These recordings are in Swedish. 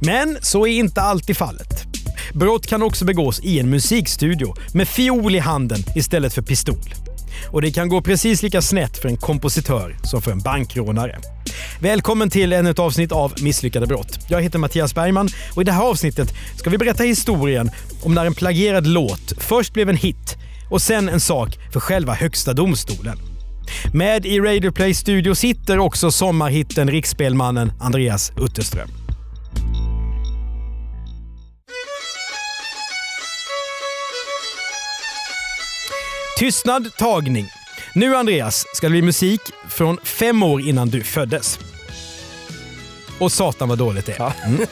Men så är inte alltid fallet. Brott kan också begås i en musikstudio med fiol i handen istället för pistol. Och det kan gå precis lika snett för en kompositör som för en bankrånare. Välkommen till ännu ett avsnitt av Misslyckade brott. Jag heter Mattias Bergman och i det här avsnittet ska vi berätta historien om när en plagierad låt först blev en hit och sen en sak för själva högsta domstolen. Med i Radio Play Studio sitter också sommarhitten riksspelmannen Andreas Utterström. Tystnad tagning. Nu Andreas ska det bli musik från fem år innan du föddes. Och satan vad dåligt det är. Mm.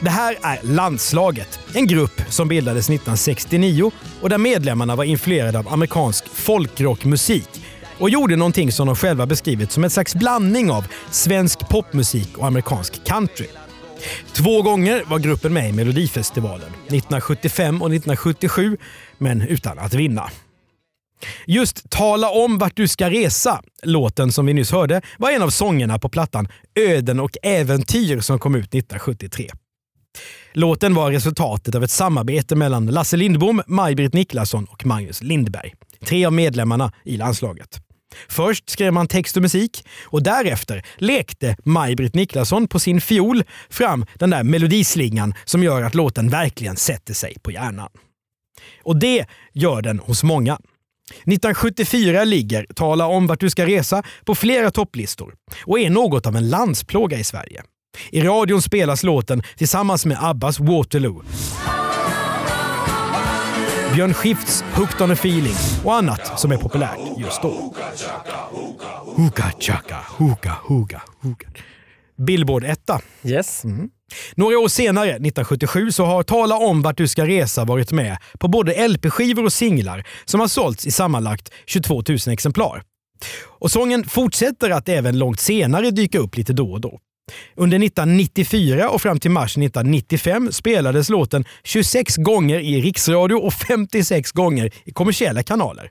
Det här är Landslaget, en grupp som bildades 1969 och där medlemmarna var influerade av amerikansk folkrockmusik och gjorde någonting som de själva beskrivit som en slags blandning av svensk popmusik och amerikansk country. Två gånger var gruppen med i Melodifestivalen, 1975 och 1977, men utan att vinna. Just “Tala om vart du ska resa”, låten som vi nyss hörde, var en av sångerna på plattan Öden och äventyr som kom ut 1973. Låten var resultatet av ett samarbete mellan Lasse Lindbom, Maj-Britt Niklasson och Magnus Lindberg. Tre av medlemmarna i landslaget. Först skrev man text och musik och därefter lekte Maj-Britt Niklasson på sin fiol fram den där melodislingan som gör att låten verkligen sätter sig på hjärnan. Och det gör den hos många. 1974 ligger Tala om vart du ska resa på flera topplistor och är något av en landsplåga i Sverige. I radion spelas låten tillsammans med Abbas Waterloo. Björn Skifts Hooked on a feeling och annat som är populärt just då. Hookah chaka, hookah, hookah, hookah. Billboard etta. Yes. Mm. Några år senare, 1977, så har Tala om vart du ska resa varit med på både LP-skivor och singlar som har sålts i sammanlagt 22 000 exemplar. Och sången fortsätter att även långt senare dyka upp lite då och då. Under 1994 och fram till mars 1995 spelades låten 26 gånger i riksradio och 56 gånger i kommersiella kanaler.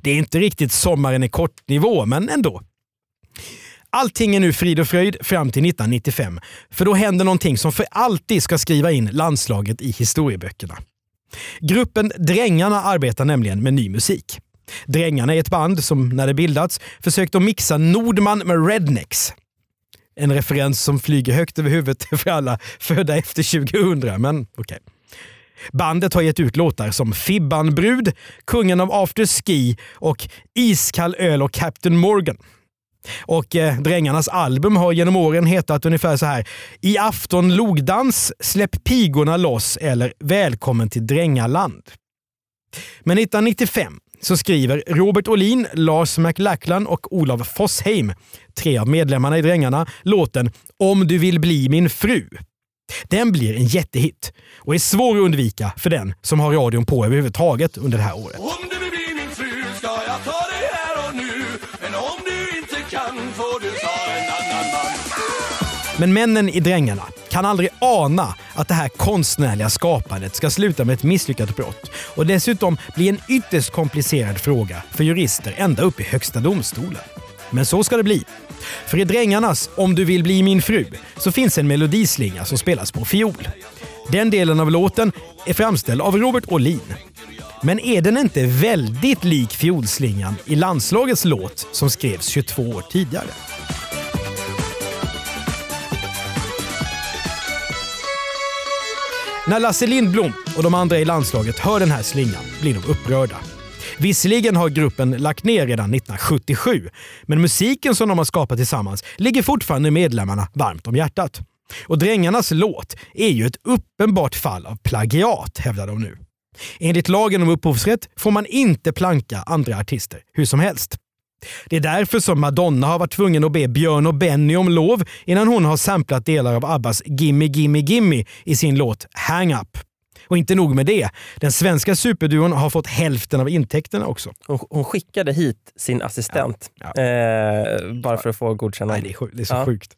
Det är inte riktigt sommaren i kort-nivå, men ändå. Allting är nu frid och fröjd fram till 1995, för då händer någonting som för alltid ska skriva in landslaget i historieböckerna. Gruppen Drängarna arbetar nämligen med ny musik. Drängarna är ett band som, när det bildats, försökte att mixa Nordman med Rednecks. En referens som flyger högt över huvudet för alla födda efter 2000, men okej. Okay. Bandet har gett ut låtar som Fibban Brud, Kungen av afterski och Iskall öl och Captain Morgan. Och eh, Drängarnas album har genom åren hetat ungefär så här. I afton logdans, Släpp pigorna loss eller Välkommen till Drängaland. Men 1995 så skriver Robert Olin, Lars McLachlan och Olav Fossheim, tre av medlemmarna i Drängarna, låten “Om du vill bli min fru”. Den blir en jättehit och är svår att undvika för den som har radion på överhuvudtaget under det här året. Men männen i Drängarna kan aldrig ana att det här konstnärliga skapandet ska sluta med ett misslyckat brott och dessutom bli en ytterst komplicerad fråga för jurister ända upp i Högsta domstolen. Men så ska det bli. För i Drängarnas Om du vill bli min fru så finns en melodislinga som spelas på fiol. Den delen av låten är framställd av Robert Olin. Men är den inte väldigt lik fiolslingan i landslagets låt som skrevs 22 år tidigare? När Lasse Lindblom och de andra i landslaget hör den här slingan blir de upprörda. Visserligen har gruppen lagt ner redan 1977, men musiken som de har skapat tillsammans ligger fortfarande medlemmarna varmt om hjärtat. Och Drängarnas låt är ju ett uppenbart fall av plagiat, hävdar de nu. Enligt lagen om upphovsrätt får man inte planka andra artister hur som helst. Det är därför som Madonna har varit tvungen att be Björn och Benny om lov innan hon har samplat delar av Abbas Gimme Gimme Gimme i sin låt Hang Up. Och inte nog med det, den svenska superduon har fått hälften av intäkterna också. Hon, hon skickade hit sin assistent Ja, Eh, bara för att få godkännande. Nej, det är, det är så Ja. sjukt.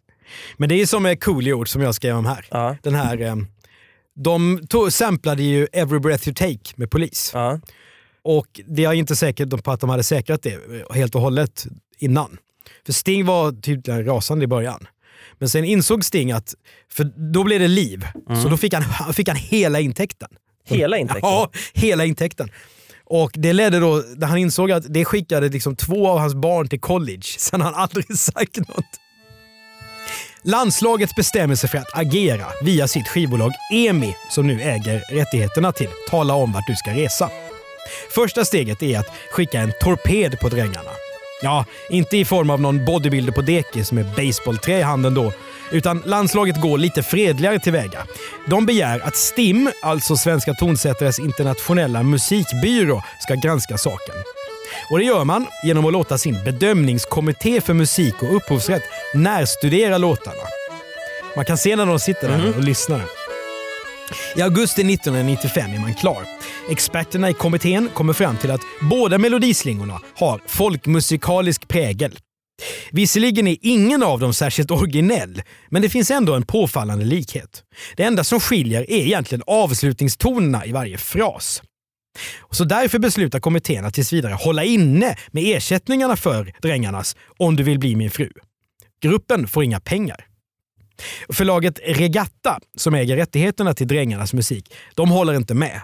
Men det är som är Coolio som jag skrev om här. Ja. Den här eh, de samplade ju Every Breath You Take med polis. Och det är inte säkert på att de hade säkrat det helt och hållet innan. För Sting var tydligen rasande i början. Men sen insåg Sting att, för då blev det liv, så då fick han, fick han hela intäkten. Hela intäkten? Ja, hela intäkten. Och det ledde då, där han insåg att det skickade liksom två av hans barn till college. Sen har han aldrig sagt något. Landslaget bestämmer sig för att agera via sitt skivbolag EMI som nu äger rättigheterna till Tala om vart du ska resa. Första steget är att skicka en torped på drängarna. Ja, inte i form av någon bodybuilder på dekis med baseballträ i handen då, utan landslaget går lite fredligare tillväga. De begär att STIM, alltså Svenska tonsättares internationella musikbyrå, ska granska saken. Och det gör man genom att låta sin bedömningskommitté för musik och upphovsrätt närstudera låtarna. Man kan se när de sitter där och lyssnar. I augusti 1995 är man klar. Experterna i kommittén kommer fram till att båda melodislingorna har folkmusikalisk prägel. Visserligen är ingen av dem särskilt originell, men det finns ändå en påfallande likhet. Det enda som skiljer är egentligen avslutningstonerna i varje fras. Och Så därför beslutar kommittén att tills vidare hålla inne med ersättningarna för Drängarnas Om du vill bli min fru. Gruppen får inga pengar. Förlaget Regatta, som äger rättigheterna till Drängarnas musik, de håller inte med.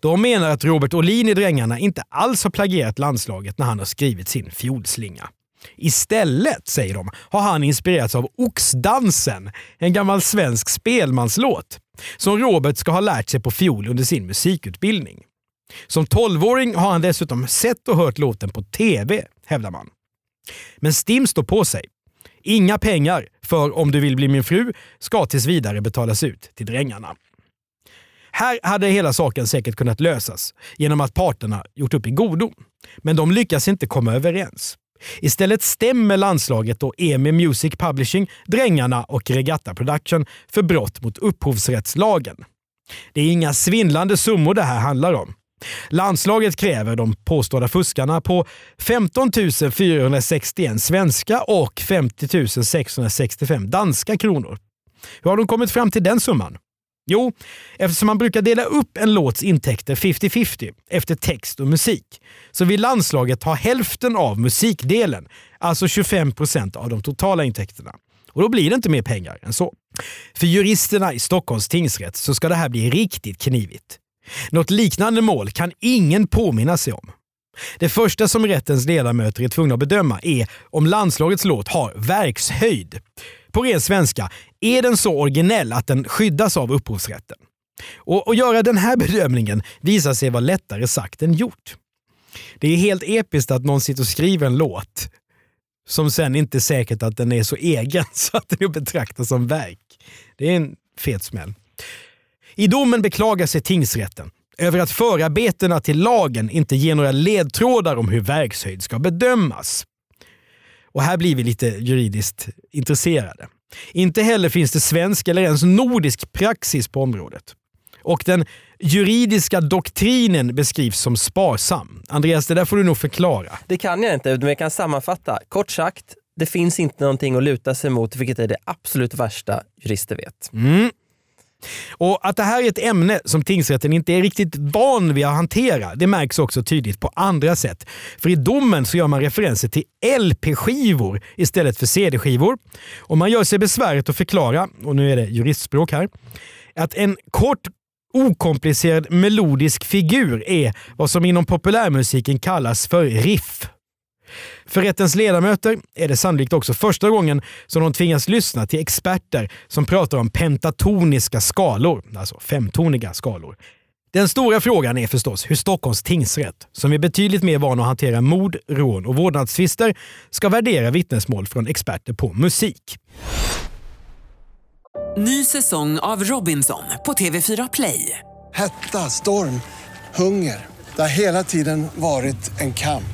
De menar att Robert Olin i Drängarna inte alls har plagierat landslaget när han har skrivit sin fiolslinga. Istället, säger de, har han inspirerats av Oxdansen, en gammal svensk spelmanslåt som Robert ska ha lärt sig på fiol under sin musikutbildning. Som 12-åring har han dessutom sett och hört låten på TV, hävdar man. Men Stim står på sig. Inga pengar för Om du vill bli min fru ska tills vidare betalas ut till drängarna. Här hade hela saken säkert kunnat lösas genom att parterna gjort upp i godo. Men de lyckas inte komma överens. Istället stämmer landslaget och EMI Music Publishing Drängarna och Regatta Production för brott mot upphovsrättslagen. Det är inga svindlande summor det här handlar om. Landslaget kräver de påstådda fuskarna på 15 461 svenska och 50 665 danska kronor. Hur har de kommit fram till den summan? Jo, eftersom man brukar dela upp en låts intäkter 50-50 efter text och musik så vill landslaget ha hälften av musikdelen, alltså 25 procent av de totala intäkterna. Och då blir det inte mer pengar än så. För juristerna i Stockholms tingsrätt så ska det här bli riktigt knivigt. Något liknande mål kan ingen påminna sig om. Det första som rättens ledamöter är tvungna att bedöma är om landslagets låt har verkshöjd. På ren svenska, är den så originell att den skyddas av upphovsrätten? Och att göra den här bedömningen visar sig vara lättare sagt än gjort. Det är helt episkt att någon sitter och skriver en låt som sen inte är säkert att den är så egen så att den är att betrakta som verk. Det är en fet smäll. I domen beklagar sig tingsrätten över att förarbetena till lagen inte ger några ledtrådar om hur verkshöjd ska bedömas. Och här blir vi lite juridiskt intresserade. Inte heller finns det svensk eller ens nordisk praxis på området. Och den juridiska doktrinen beskrivs som sparsam. Andreas, det där får du nog förklara. Det kan jag inte, men jag kan sammanfatta. Kort sagt, det finns inte någonting att luta sig mot, vilket är det absolut värsta jurister vet. Mm. Och Att det här är ett ämne som tingsrätten inte är riktigt van vid att hantera, det märks också tydligt på andra sätt. För i domen så gör man referenser till LP-skivor istället för CD-skivor. Och man gör sig besväret att förklara, och nu är det juristspråk här, att en kort okomplicerad melodisk figur är vad som inom populärmusiken kallas för riff. För rättens ledamöter är det sannolikt också första gången som de tvingas lyssna till experter som pratar om pentatoniska skalor, alltså femtoniga skalor. Den stora frågan är förstås hur Stockholms tingsrätt, som är betydligt mer van att hantera mord, rån och vårdnadstvister, ska värdera vittnesmål från experter på musik. Ny säsong av Robinson på TV4 Play. Hetta, storm, hunger. Det har hela tiden varit en kamp.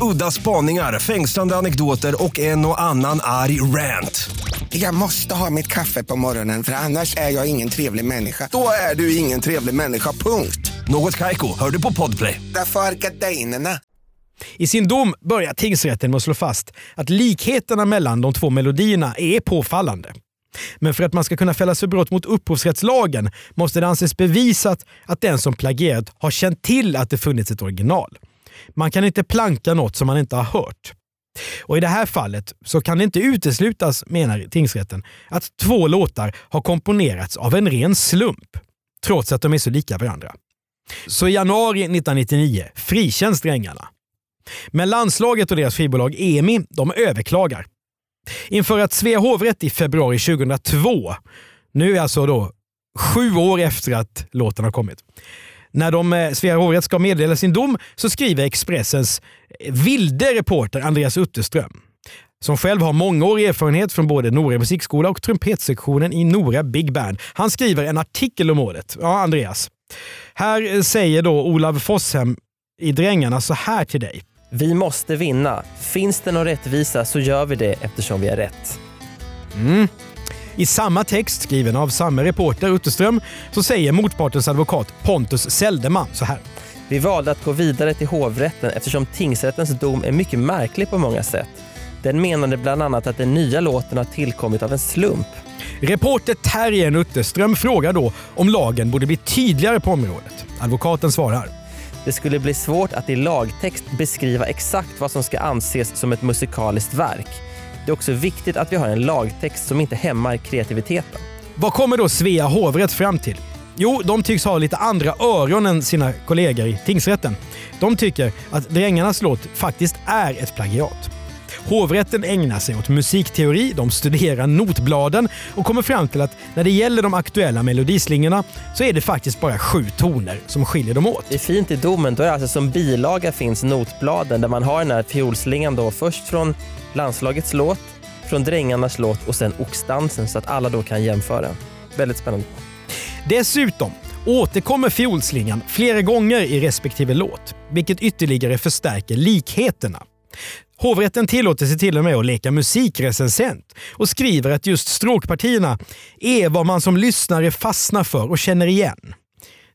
Udda spaningar, fängslande anekdoter och en och annan arg rant. Jag måste ha mitt kaffe på morgonen för annars är jag ingen trevlig människa. Då är du ingen trevlig människa, punkt. Något Kaiko, hör du på Podplay. Därför är gardinerna. I sin dom börjar tingsrätten med att slå fast att likheterna mellan de två melodierna är påfallande. Men för att man ska kunna fällas för brott mot upphovsrättslagen måste det anses bevisat att den som plagierat har känt till att det funnits ett original. Man kan inte planka något som man inte har hört. Och I det här fallet så kan det inte uteslutas, menar tingsrätten, att två låtar har komponerats av en ren slump, trots att de är så lika varandra. Så i januari 1999 frikänns drängarna. Men landslaget och deras skivbolag EMI de överklagar. Inför att Svea hovrätt i februari 2002, nu alltså då sju år efter att låten har kommit, när de, eh, Svea hovrätt ska meddela sin dom så skriver Expressens eh, vilde reporter Andreas Utterström, som själv har mångårig erfarenhet från både Nora musikskola och trumpetsektionen i Nora Big Band. Han skriver en artikel om målet. Ja, Andreas. Här eh, säger då Olav Fosshem i Drängarna så här till dig. Vi måste vinna. Finns det någon rättvisa så gör vi det eftersom vi är rätt. Mm. I samma text, skriven av samma reporter Utterström, så säger motpartens advokat Pontus Seldeman så här. Vi valde att gå vidare till hovrätten eftersom tingsrättens dom är mycket märklig på många sätt. Den menade bland annat att den nya låten har tillkommit av en slump. Reporter Terjen Utterström frågar då om lagen borde bli tydligare på området. Advokaten svarar. Det skulle bli svårt att i lagtext beskriva exakt vad som ska anses som ett musikaliskt verk. Det är också viktigt att vi har en lagtext som inte hämmar kreativiteten. Vad kommer då Svea hovrätt fram till? Jo, de tycks ha lite andra öron än sina kollegor i tingsrätten. De tycker att Drängarnas låt faktiskt är ett plagiat. Hovrätten ägnar sig åt musikteori, de studerar notbladen och kommer fram till att när det gäller de aktuella melodislingorna så är det faktiskt bara sju toner som skiljer dem åt. Det är fint i domen. Då är det alltså som bilaga finns notbladen där man har den här fiolslingan då först från landslagets låt, från Drängarnas låt och sen oxdansen så att alla då kan jämföra. Väldigt spännande. Dessutom återkommer fiolslingan flera gånger i respektive låt, vilket ytterligare förstärker likheterna. Hovrätten tillåter sig till och med att leka musikrecensent och skriver att just stråkpartierna är vad man som lyssnare fastnar för och känner igen.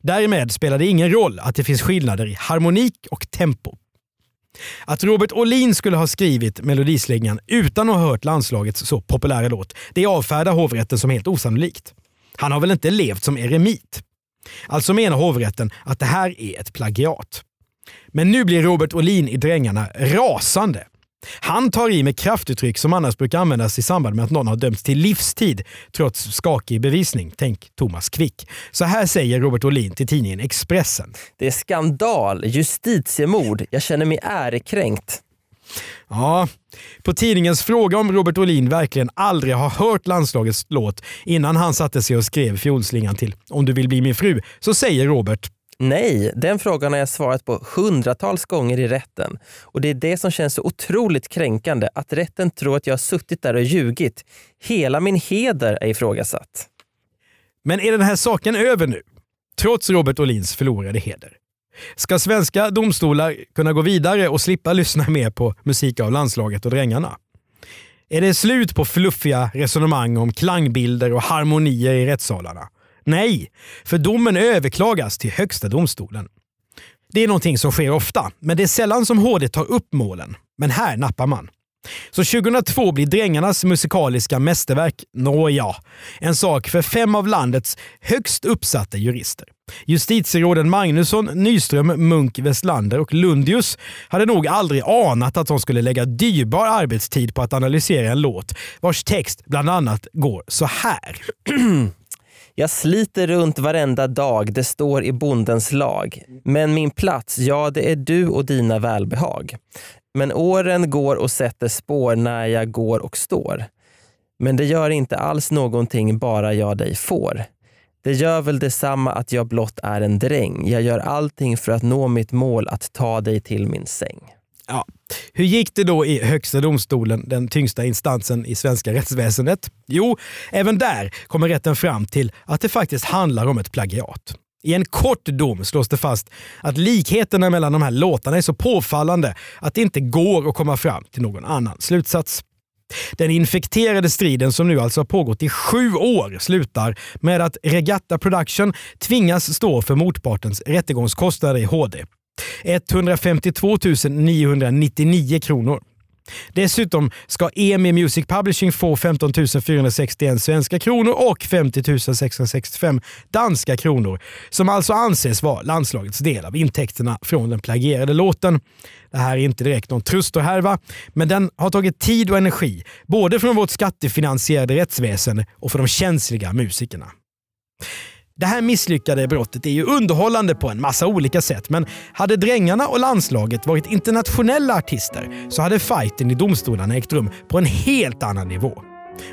Därmed spelar det ingen roll att det finns skillnader i harmonik och tempo. Att Robert Olin skulle ha skrivit melodislingan utan att ha hört landslagets så populära låt, det avfärdar hovrätten som helt osannolikt. Han har väl inte levt som eremit? Alltså menar hovrätten att det här är ett plagiat. Men nu blir Robert Olin i Drängarna rasande. Han tar i med kraftuttryck som annars brukar användas i samband med att någon har dömts till livstid trots skakig bevisning. Tänk Thomas Quick. Så här säger Robert Olin till tidningen Expressen. Det är skandal, justitiemord. Jag känner mig ärekränkt. Ja, på tidningens fråga om Robert Olin verkligen aldrig har hört landslagets låt innan han satte sig och skrev fiolslingan till Om du vill bli min fru så säger Robert Nej, den frågan har jag svarat på hundratals gånger i rätten. Och det är det som känns så otroligt kränkande, att rätten tror att jag har suttit där och ljugit. Hela min heder är ifrågasatt. Men är den här saken över nu? Trots Robert Olins förlorade heder. Ska svenska domstolar kunna gå vidare och slippa lyssna mer på musik av landslaget och drängarna? Är det slut på fluffiga resonemang om klangbilder och harmonier i rättssalarna? Nej, för domen överklagas till Högsta domstolen. Det är någonting som sker ofta, men det är sällan som HD tar upp målen. Men här nappar man. Så 2002 blir Drängarnas musikaliska mästerverk, nåja, en sak för fem av landets högst uppsatta jurister. Justitieråden Magnusson, Nyström, Munk, Westlander och Lundius hade nog aldrig anat att de skulle lägga dyrbar arbetstid på att analysera en låt vars text bland annat går så här. Jag sliter runt varenda dag, det står i bondens lag. Men min plats, ja det är du och dina välbehag. Men åren går och sätter spår när jag går och står. Men det gör inte alls någonting bara jag dig får. Det gör väl detsamma att jag blott är en dräng. Jag gör allting för att nå mitt mål att ta dig till min säng. Ja. Hur gick det då i Högsta domstolen, den tyngsta instansen i svenska rättsväsendet? Jo, även där kommer rätten fram till att det faktiskt handlar om ett plagiat. I en kort dom slås det fast att likheterna mellan de här låtarna är så påfallande att det inte går att komma fram till någon annan slutsats. Den infekterade striden som nu alltså har pågått i sju år slutar med att Regatta Production tvingas stå för motpartens rättegångskostnader i HD. 152 999 kronor. Dessutom ska EMI Music Publishing få 15 461 svenska kronor och 50 665 danska kronor, som alltså anses vara landslagets del av intäkterna från den plagierade låten. Det här är inte direkt någon trustorhärva, men den har tagit tid och energi, både från vårt skattefinansierade rättsväsen och för de känsliga musikerna. Det här misslyckade brottet är ju underhållande på en massa olika sätt, men hade Drängarna och landslaget varit internationella artister så hade fighten i domstolarna ägt rum på en helt annan nivå.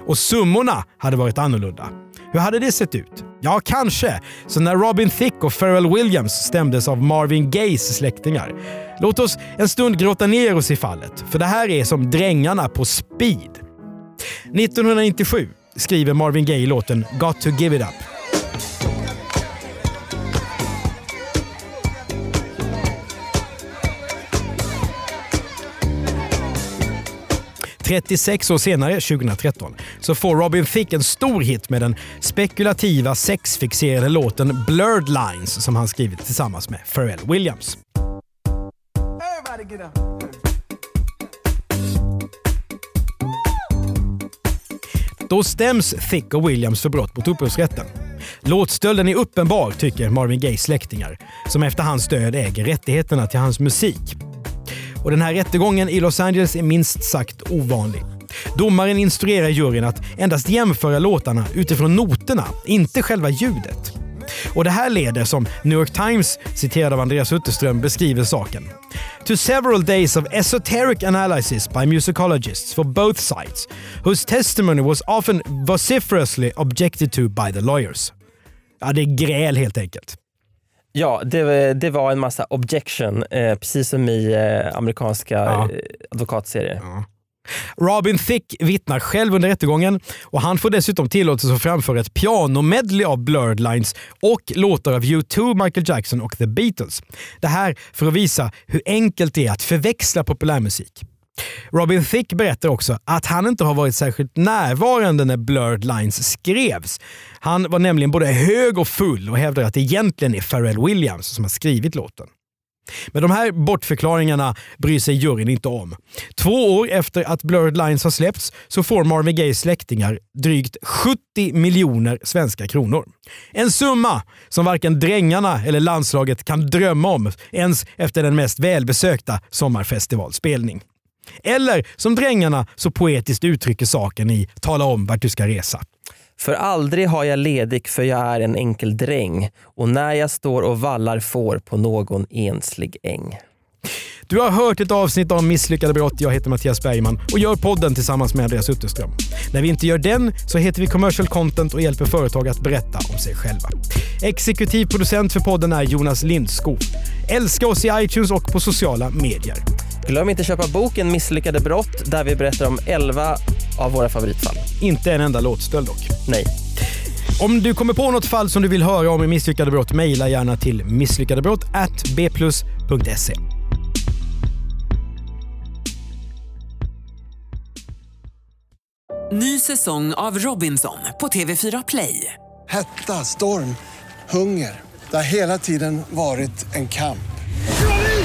Och summorna hade varit annorlunda. Hur hade det sett ut? Ja, kanske så när Robin Thicke och Pharrell Williams stämdes av Marvin Gayes släktingar. Låt oss en stund gråta ner oss i fallet, för det här är som Drängarna på speed. 1997 skriver Marvin Gaye låten “Got to give it up” 36 år senare, 2013, så får Robin Thicke en stor hit med den spekulativa sexfixerade låten Blurred Lines som han skrivit tillsammans med Pharrell Williams. Då stäms Thicke och Williams för brott mot upphovsrätten. Låtstölden är uppenbar, tycker Marvin Gayes släktingar, som efter hans död äger rättigheterna till hans musik. Och den här rättegången i Los Angeles är minst sagt ovanlig. Domaren instruerar juryn att endast jämföra låtarna utifrån noterna, inte själva ljudet. Och Det här leder, som New York Times citerad av Andreas Utterström beskriver saken, to several days of esoteric analysis by musicologists for both sides, whose testimony was often vociferously objected to by the lawyers. Ja, det är gräl helt enkelt. Ja, det, det var en massa objection, eh, precis som i eh, amerikanska ja. eh, advokatserier. Ja. Robin Thicke vittnar själv under rättegången och han får dessutom tillåtelse att framföra ett pianomedley av Blurred Lines och låtar av U2, Michael Jackson och The Beatles. Det här för att visa hur enkelt det är att förväxla populärmusik. Robin Thicke berättar också att han inte har varit särskilt närvarande när Blurred Lines skrevs. Han var nämligen både hög och full och hävdar att det egentligen är Pharrell Williams som har skrivit låten. Men de här bortförklaringarna bryr sig juryn inte om. Två år efter att Blurred Lines har släppts så får Marvin Gayes släktingar drygt 70 miljoner svenska kronor. En summa som varken drängarna eller landslaget kan drömma om ens efter den mest välbesökta sommarfestivalspelning. Eller som drängarna så poetiskt uttrycker saken i Tala om vart du ska resa. För aldrig har jag ledig för jag är en enkel dräng och när jag står och vallar får på någon enslig äng. Du har hört ett avsnitt av Misslyckade brott. Jag heter Mattias Bergman och gör podden tillsammans med Andreas Utterström. När vi inte gör den så heter vi Commercial Content och hjälper företag att berätta om sig själva. Exekutiv producent för podden är Jonas Lindskog. Älska oss i iTunes och på sociala medier. Glöm inte köpa boken Misslyckade brott där vi berättar om 11 av våra favoritfall. Inte en enda låtstöld dock. Nej. Om du kommer på något fall som du vill höra om i Misslyckade brott, mejla gärna till misslyckadebrott@bplus.se. Ny säsong av Robinson på TV4 Play. Hetta, storm, hunger. Det har hela tiden varit en kamp.